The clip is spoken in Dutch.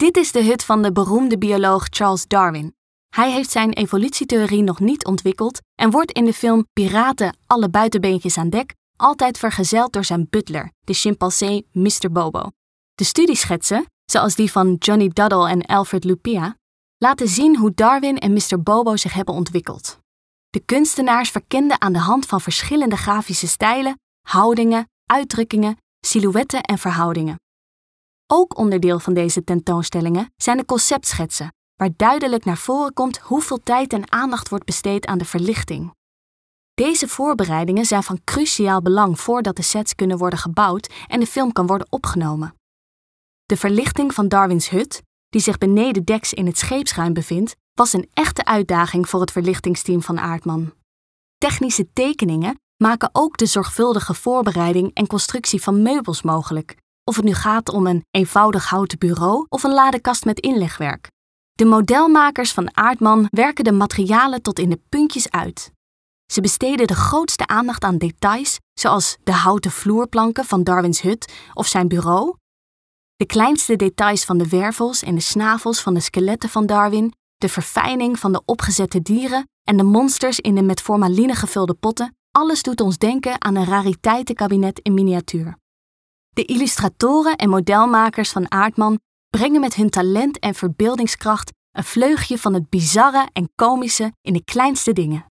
Dit is de hut van de beroemde bioloog Charles Darwin. Hij heeft zijn evolutietheorie nog niet ontwikkeld en wordt in de film Piraten, alle buitenbeentjes aan dek altijd vergezeld door zijn butler, de chimpansee Mr. Bobo. De studieschetsen, zoals die van Johnny Duddle en Alfred Lupia, laten zien hoe Darwin en Mr. Bobo zich hebben ontwikkeld. De kunstenaars verkenden aan de hand van verschillende grafische stijlen, houdingen, uitdrukkingen, silhouetten en verhoudingen. Ook onderdeel van deze tentoonstellingen zijn de conceptschetsen, waar duidelijk naar voren komt hoeveel tijd en aandacht wordt besteed aan de verlichting. Deze voorbereidingen zijn van cruciaal belang voordat de sets kunnen worden gebouwd en de film kan worden opgenomen. De verlichting van Darwins hut, die zich beneden deks in het scheepsruim bevindt, was een echte uitdaging voor het verlichtingsteam van Aardman. Technische tekeningen maken ook de zorgvuldige voorbereiding en constructie van meubels mogelijk, of het nu gaat om een eenvoudig houten bureau of een ladekast met inlegwerk. De modelmakers van Aardman werken de materialen tot in de puntjes uit. Ze besteden de grootste aandacht aan details, zoals de houten vloerplanken van Darwins hut of zijn bureau, de kleinste details van de wervels en de snavels van de skeletten van Darwin, de verfijning van de opgezette dieren en de monsters in de met formaline gevulde potten, alles doet ons denken aan een rariteitenkabinet in miniatuur. De illustratoren en modelmakers van Aardman brengen met hun talent en verbeeldingskracht een vleugje van het bizarre en komische in de kleinste dingen.